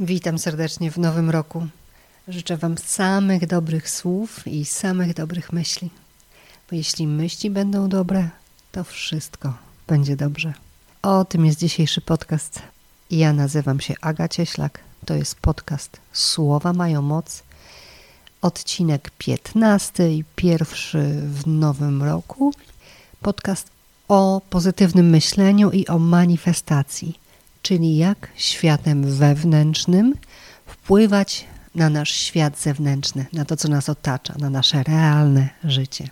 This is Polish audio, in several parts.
Witam serdecznie w nowym roku. Życzę Wam samych dobrych słów i samych dobrych myśli. Bo jeśli myśli będą dobre, to wszystko będzie dobrze. O tym jest dzisiejszy podcast. Ja nazywam się Aga Cieślak. To jest podcast Słowa mają moc. Odcinek 15 i pierwszy w nowym roku. Podcast o pozytywnym myśleniu i o manifestacji czyli jak światem wewnętrznym wpływać na nasz świat zewnętrzny, na to, co nas otacza, na nasze realne życie.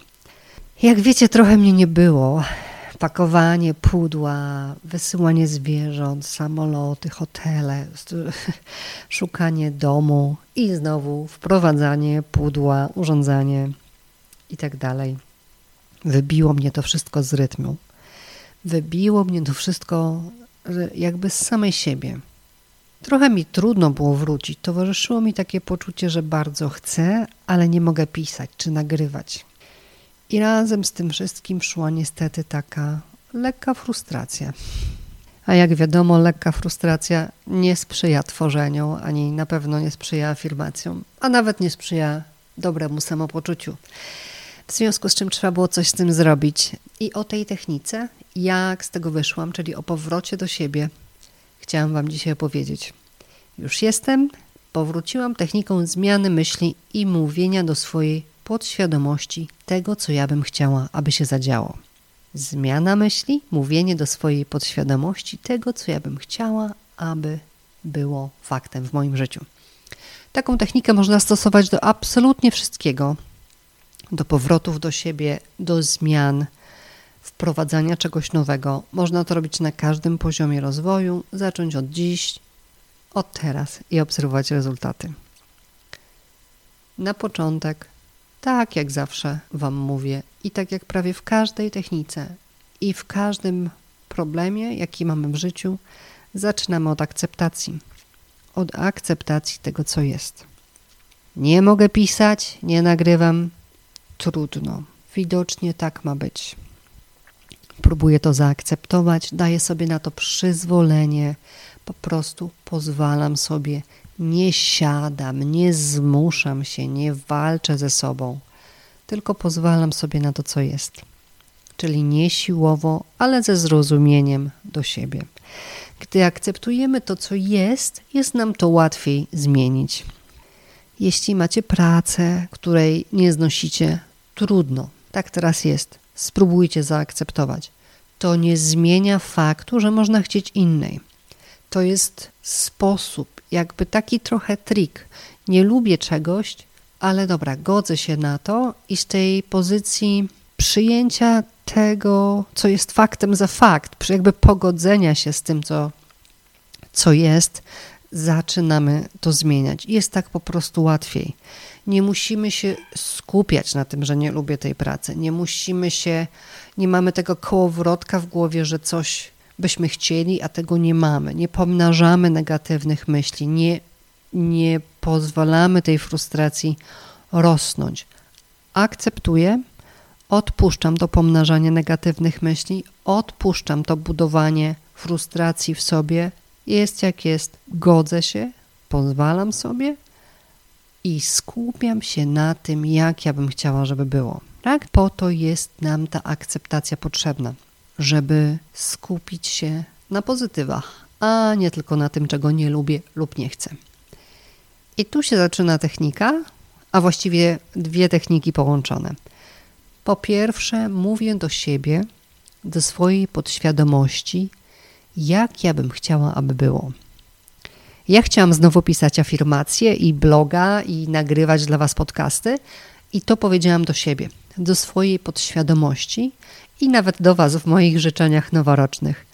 Jak wiecie, trochę mnie nie było. Pakowanie pudła, wysyłanie zwierząt, samoloty, hotele, szukanie domu i znowu wprowadzanie pudła, urządzanie i tak dalej. Wybiło mnie to wszystko z rytmu. Wybiło mnie to wszystko jakby z samej siebie. Trochę mi trudno było wrócić. Towarzyszyło mi takie poczucie, że bardzo chcę, ale nie mogę pisać czy nagrywać. I razem z tym wszystkim szła niestety taka lekka frustracja. A jak wiadomo, lekka frustracja nie sprzyja tworzeniu, ani na pewno nie sprzyja afirmacjom, a nawet nie sprzyja dobremu samopoczuciu. W związku z czym trzeba było coś z tym zrobić. I o tej technice, jak z tego wyszłam, czyli o powrocie do siebie, chciałam Wam dzisiaj opowiedzieć. Już jestem, powróciłam techniką zmiany myśli i mówienia do swojej podświadomości tego, co ja bym chciała, aby się zadziało. Zmiana myśli, mówienie do swojej podświadomości tego, co ja bym chciała, aby było faktem w moim życiu. Taką technikę można stosować do absolutnie wszystkiego, do powrotów do siebie, do zmian, wprowadzania czegoś nowego. Można to robić na każdym poziomie rozwoju, zacząć od dziś, od teraz i obserwować rezultaty. Na początek, tak jak zawsze Wam mówię, i tak jak prawie w każdej technice i w każdym problemie, jaki mamy w życiu, zaczynamy od akceptacji. Od akceptacji tego, co jest. Nie mogę pisać, nie nagrywam, trudno. Widocznie tak ma być. Próbuję to zaakceptować, daję sobie na to przyzwolenie, po prostu pozwalam sobie, nie siadam, nie zmuszam się, nie walczę ze sobą, tylko pozwalam sobie na to, co jest. Czyli nie siłowo, ale ze zrozumieniem do siebie. Gdy akceptujemy to, co jest, jest nam to łatwiej zmienić. Jeśli macie pracę, której nie znosicie, trudno. Tak teraz jest. Spróbujcie zaakceptować. To nie zmienia faktu, że można chcieć innej. To jest sposób, jakby taki trochę trik. Nie lubię czegoś, ale dobra, godzę się na to i z tej pozycji przyjęcia tego, co jest faktem za fakt, jakby pogodzenia się z tym, co, co jest, zaczynamy to zmieniać. Jest tak po prostu łatwiej. Nie musimy się skupiać na tym, że nie lubię tej pracy. Nie musimy się, nie mamy tego kołowrotka w głowie, że coś byśmy chcieli, a tego nie mamy. Nie pomnażamy negatywnych myśli, nie, nie pozwalamy tej frustracji rosnąć. Akceptuję, odpuszczam to pomnażanie negatywnych myśli, odpuszczam to budowanie frustracji w sobie. Jest jak jest, godzę się, pozwalam sobie i skupiam się na tym, jak ja bym chciała, żeby było. Tak? Po to jest nam ta akceptacja potrzebna, żeby skupić się na pozytywach, a nie tylko na tym, czego nie lubię lub nie chcę. I tu się zaczyna technika, a właściwie dwie techniki połączone. Po pierwsze, mówię do siebie, do swojej podświadomości, jak ja bym chciała, aby było. Ja chciałam znowu pisać afirmacje i bloga i nagrywać dla Was podcasty i to powiedziałam do siebie, do swojej podświadomości i nawet do Was w moich życzeniach noworocznych.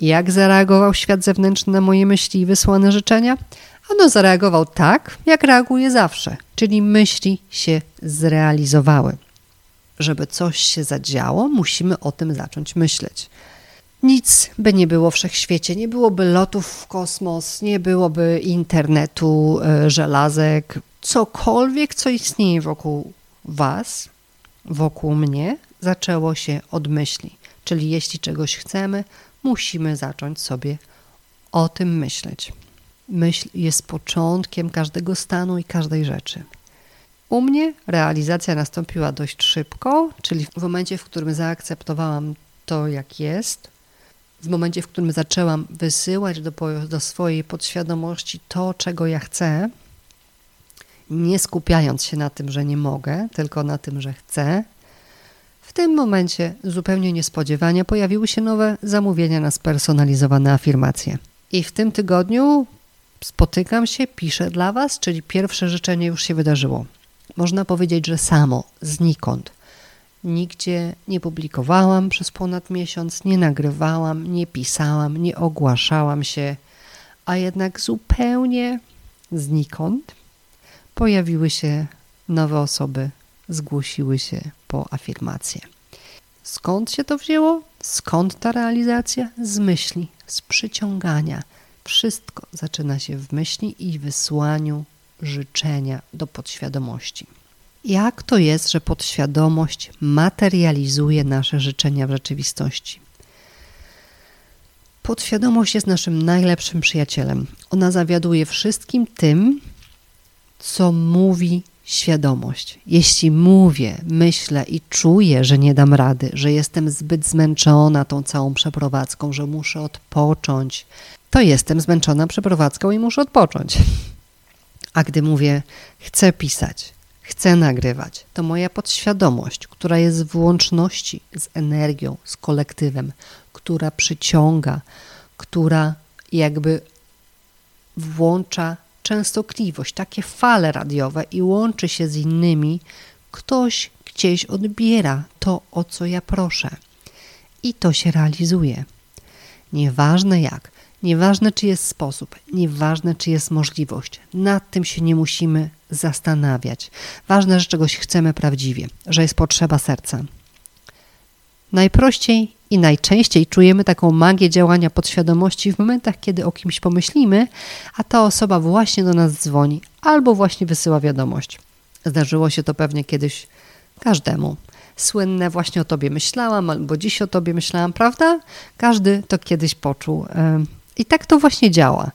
Jak zareagował świat zewnętrzny na moje myśli i wysłane życzenia? Ono zareagował tak, jak reaguje zawsze, czyli myśli się zrealizowały. Żeby coś się zadziało, musimy o tym zacząć myśleć. Nic by nie było wszechświecie, nie byłoby lotów w kosmos, nie byłoby internetu, e, żelazek, cokolwiek, co istnieje wokół Was, wokół mnie, zaczęło się od myśli. Czyli jeśli czegoś chcemy, musimy zacząć sobie o tym myśleć. Myśl jest początkiem każdego stanu i każdej rzeczy. U mnie realizacja nastąpiła dość szybko, czyli w momencie, w którym zaakceptowałam to, jak jest, w momencie, w którym zaczęłam wysyłać do, do swojej podświadomości to, czego ja chcę, nie skupiając się na tym, że nie mogę, tylko na tym, że chcę, w tym momencie zupełnie niespodziewanie pojawiły się nowe zamówienia na spersonalizowane afirmacje. I w tym tygodniu spotykam się, piszę dla Was, czyli pierwsze życzenie już się wydarzyło. Można powiedzieć, że samo, znikąd. Nigdzie nie publikowałam przez ponad miesiąc, nie nagrywałam, nie pisałam, nie ogłaszałam się, a jednak zupełnie znikąd pojawiły się nowe osoby, zgłosiły się po afirmację. Skąd się to wzięło? Skąd ta realizacja? Z myśli, z przyciągania. Wszystko zaczyna się w myśli i wysłaniu życzenia do podświadomości. Jak to jest, że podświadomość materializuje nasze życzenia w rzeczywistości? Podświadomość jest naszym najlepszym przyjacielem. Ona zawiaduje wszystkim tym, co mówi świadomość. Jeśli mówię, myślę i czuję, że nie dam rady, że jestem zbyt zmęczona tą całą przeprowadzką, że muszę odpocząć, to jestem zmęczona przeprowadzką i muszę odpocząć. A gdy mówię, chcę pisać, chcę nagrywać, to moja podświadomość, która jest w łączności z energią, z kolektywem, która przyciąga, która jakby włącza częstotliwość, takie fale radiowe i łączy się z innymi, ktoś gdzieś odbiera to, o co ja proszę. I to się realizuje. Nieważne jak, nieważne czy jest sposób, nieważne czy jest możliwość, nad tym się nie musimy zastanawiać. Ważne, że czegoś chcemy prawdziwie, że jest potrzeba serca. Najprościej i najczęściej czujemy taką magię działania podświadomości w momentach, kiedy o kimś pomyślimy, a ta osoba właśnie do nas dzwoni albo właśnie wysyła wiadomość. Zdarzyło się to pewnie kiedyś każdemu. Słynne właśnie o tobie myślałam, albo dziś o tobie myślałam, prawda? Każdy to kiedyś poczuł. I tak to właśnie działa.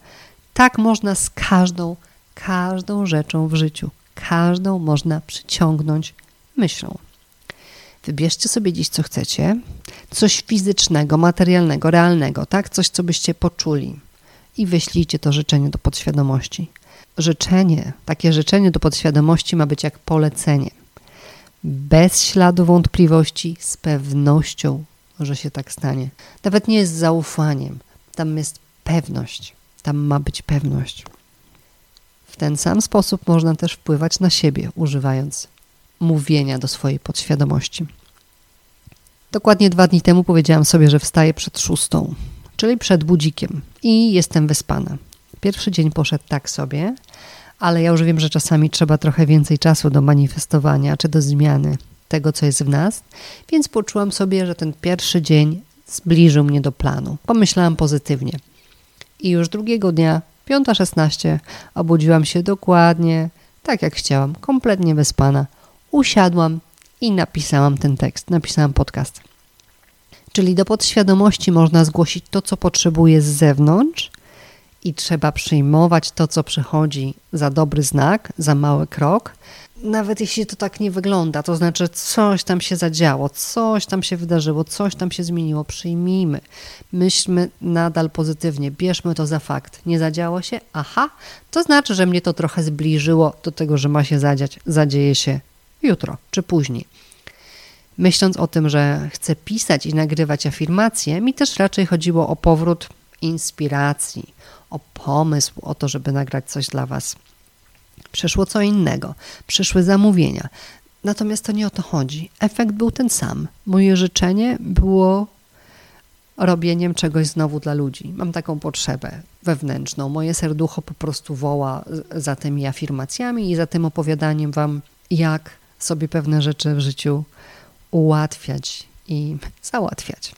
Tak można z każdą, każdą rzeczą w życiu. Każdą można przyciągnąć myślą. Wybierzcie sobie dziś, co chcecie, coś fizycznego, materialnego, realnego, tak? Coś, co byście poczuli i wyślijcie to życzenie do podświadomości. Życzenie, takie życzenie do podświadomości ma być jak polecenie. Bez śladu wątpliwości, z pewnością, że się tak stanie. Nawet nie jest zaufaniem, tam jest pewność. Tam ma być pewność. W ten sam sposób można też wpływać na siebie, używając mówienia do swojej podświadomości. Dokładnie dwa dni temu powiedziałam sobie, że wstaję przed szóstą, czyli przed budzikiem i jestem wyspana. Pierwszy dzień poszedł tak sobie, ale ja już wiem, że czasami trzeba trochę więcej czasu do manifestowania czy do zmiany tego, co jest w nas, więc poczułam sobie, że ten pierwszy dzień zbliżył mnie do planu. Pomyślałam pozytywnie. I już drugiego dnia, 5.16, obudziłam się dokładnie tak, jak chciałam, kompletnie wyspana usiadłam i napisałam ten tekst, napisałam podcast. Czyli do podświadomości można zgłosić to, co potrzebuje z zewnątrz, i trzeba przyjmować to, co przychodzi za dobry znak, za mały krok, nawet jeśli to tak nie wygląda, to znaczy coś tam się zadziało, coś tam się wydarzyło, coś tam się zmieniło, przyjmijmy. Myślmy nadal pozytywnie, bierzmy to za fakt. Nie zadziało się? Aha, to znaczy, że mnie to trochę zbliżyło do tego, że ma się zadziać, zadzieje się jutro czy później. Myśląc o tym, że chcę pisać i nagrywać afirmacje, mi też raczej chodziło o powrót inspiracji, o pomysł, o to, żeby nagrać coś dla Was. Przyszło co innego, przyszły zamówienia. Natomiast to nie o to chodzi. Efekt był ten sam. Moje życzenie było robieniem czegoś znowu dla ludzi. Mam taką potrzebę wewnętrzną. Moje serducho po prostu woła za tymi afirmacjami i za tym opowiadaniem Wam, jak sobie pewne rzeczy w życiu ułatwiać i załatwiać.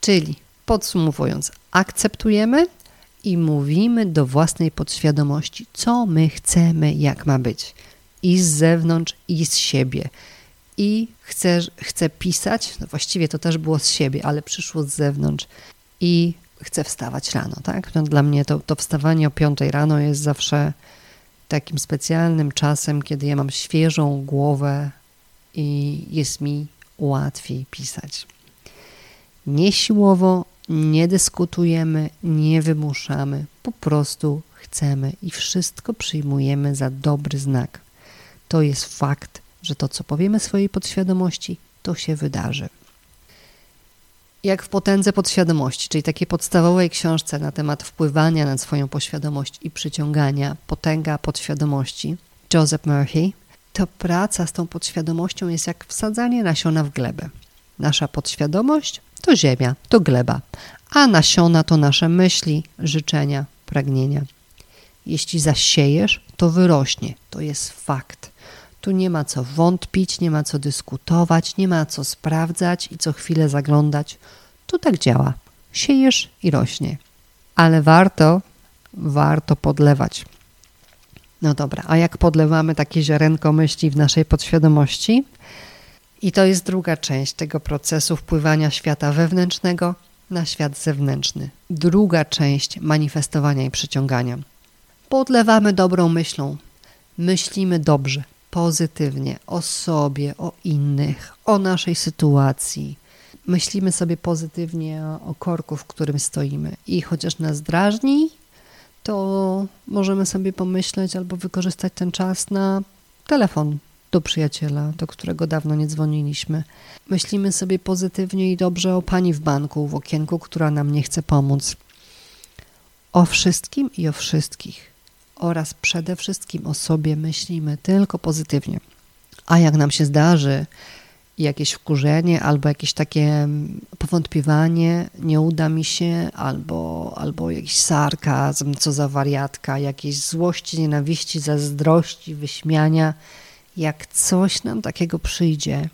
Czyli podsumowując, akceptujemy i mówimy do własnej podświadomości, co my chcemy, jak ma być. I z zewnątrz, i z siebie. I chcę, chcę pisać, no właściwie to też było z siebie, ale przyszło z zewnątrz. I chcę wstawać rano, tak? No, dla mnie to, to wstawanie o 5 rano jest zawsze takim specjalnym czasem, kiedy ja mam świeżą głowę i jest mi łatwiej pisać. Nie siłowo, nie dyskutujemy, nie wymuszamy, po prostu chcemy i wszystko przyjmujemy za dobry znak. To jest fakt, że to, co powiemy swojej podświadomości, to się wydarzy. Jak w potędze podświadomości, czyli takiej podstawowej książce na temat wpływania na swoją podświadomość i przyciągania, potęga podświadomości, Joseph Murphy, to praca z tą podświadomością jest jak wsadzanie nasiona w glebę. Nasza podświadomość to ziemia, to gleba, a nasiona to nasze myśli, życzenia, pragnienia. Jeśli zasiejesz, to wyrośnie. To jest fakt. Tu nie ma co wątpić, nie ma co dyskutować, nie ma co sprawdzać i co chwilę zaglądać. Tu tak działa. Siejesz i rośnie. Ale warto, warto podlewać. No dobra, a jak podlewamy takie ziarenko myśli w naszej podświadomości? I to jest druga część tego procesu wpływania świata wewnętrznego na świat zewnętrzny. Druga część manifestowania i przyciągania. Podlewamy dobrą myślą. Myślimy dobrze, pozytywnie o sobie, o innych, o naszej sytuacji. Myślimy sobie pozytywnie o korku, w którym stoimy. I chociaż nas drażni, to możemy sobie pomyśleć albo wykorzystać ten czas na telefon do przyjaciela, do którego dawno nie dzwoniliśmy. Myślimy sobie pozytywnie i dobrze o pani w banku, w okienku, która nam nie chce pomóc. O wszystkim i o wszystkich oraz przede wszystkim o sobie myślimy tylko pozytywnie. A jak nam się zdarzy jakieś wkurzenie albo jakieś takie mm, powątpiewanie, nie uda mi się, albo, albo jakiś sarkazm, co za wariatka, jakieś złości, nienawiści, zazdrości, wyśmiania, jak coś nam takiego przyjdzie,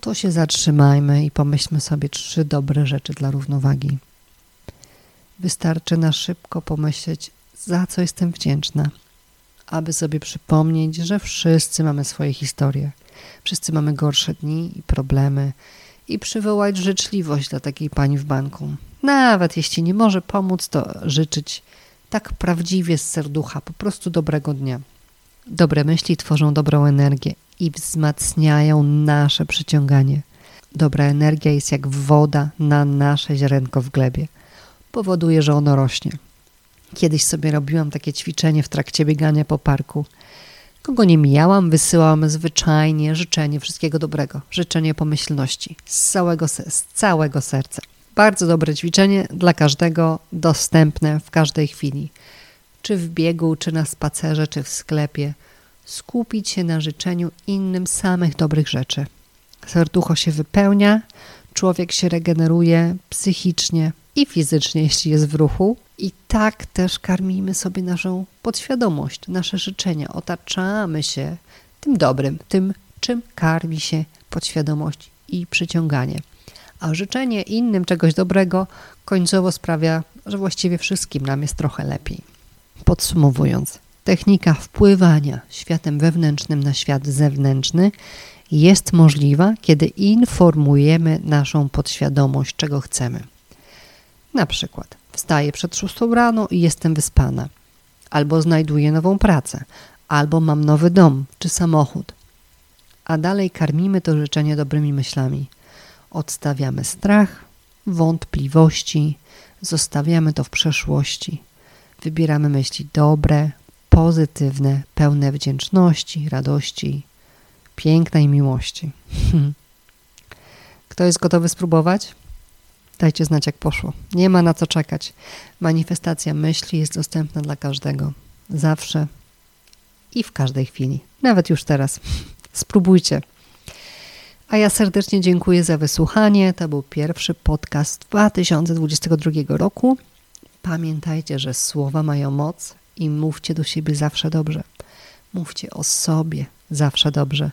to się zatrzymajmy i pomyślmy sobie trzy dobre rzeczy dla równowagi. Wystarczy na szybko pomyśleć, za co jestem wdzięczna, aby sobie przypomnieć, że wszyscy mamy swoje historie. Wszyscy mamy gorsze dni i problemy i przywołać życzliwość dla takiej pani w banku. Nawet jeśli nie może pomóc, to życzyć tak prawdziwie z serducha, po prostu dobrego dnia. Dobre myśli tworzą dobrą energię i wzmacniają nasze przyciąganie. Dobra energia jest jak woda na nasze ziarenko w glebie. Powoduje, że ono rośnie. Kiedyś sobie robiłam takie ćwiczenie w trakcie biegania po parku. Kogo nie mijałam, wysyłałam zwyczajnie życzenie wszystkiego dobrego, życzenie pomyślności z całego, z całego serca. Bardzo dobre ćwiczenie dla każdego, dostępne w każdej chwili. Czy w biegu, czy na spacerze, czy w sklepie. Skupić się na życzeniu innym samych dobrych rzeczy. Serducho się wypełnia, człowiek się regeneruje psychicznie i fizycznie, jeśli jest w ruchu, i tak też karmimy sobie naszą podświadomość, nasze życzenia. Otaczamy się tym dobrym, tym, czym karmi się podświadomość i przyciąganie. A życzenie innym czegoś dobrego końcowo sprawia, że właściwie wszystkim nam jest trochę lepiej. Podsumowując, technika wpływania światem wewnętrznym na świat zewnętrzny jest możliwa, kiedy informujemy naszą podświadomość, czego chcemy. Na przykład wstaję przed szóstą rano i jestem wyspana, albo znajduję nową pracę, albo mam nowy dom czy samochód. A dalej karmimy to życzenie dobrymi myślami. Odstawiamy strach, wątpliwości, zostawiamy to w przeszłości. Wybieramy myśli dobre, pozytywne, pełne wdzięczności, radości, pięknej miłości. Kto jest gotowy spróbować? Dajcie znać, jak poszło. Nie ma na co czekać. Manifestacja myśli jest dostępna dla każdego. Zawsze i w każdej chwili. Nawet już teraz. Spróbujcie. A ja serdecznie dziękuję za wysłuchanie. To był pierwszy podcast 2022 roku. Pamiętajcie, że słowa mają moc i mówcie do siebie zawsze dobrze. Mówcie o sobie zawsze dobrze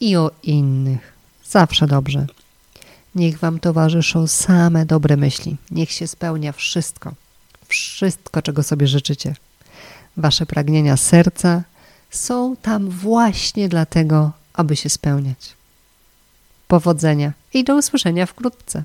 i o innych zawsze dobrze. Niech Wam towarzyszą same dobre myśli. Niech się spełnia wszystko, wszystko, czego sobie życzycie. Wasze pragnienia serca są tam właśnie dlatego, aby się spełniać. Powodzenia i do usłyszenia wkrótce.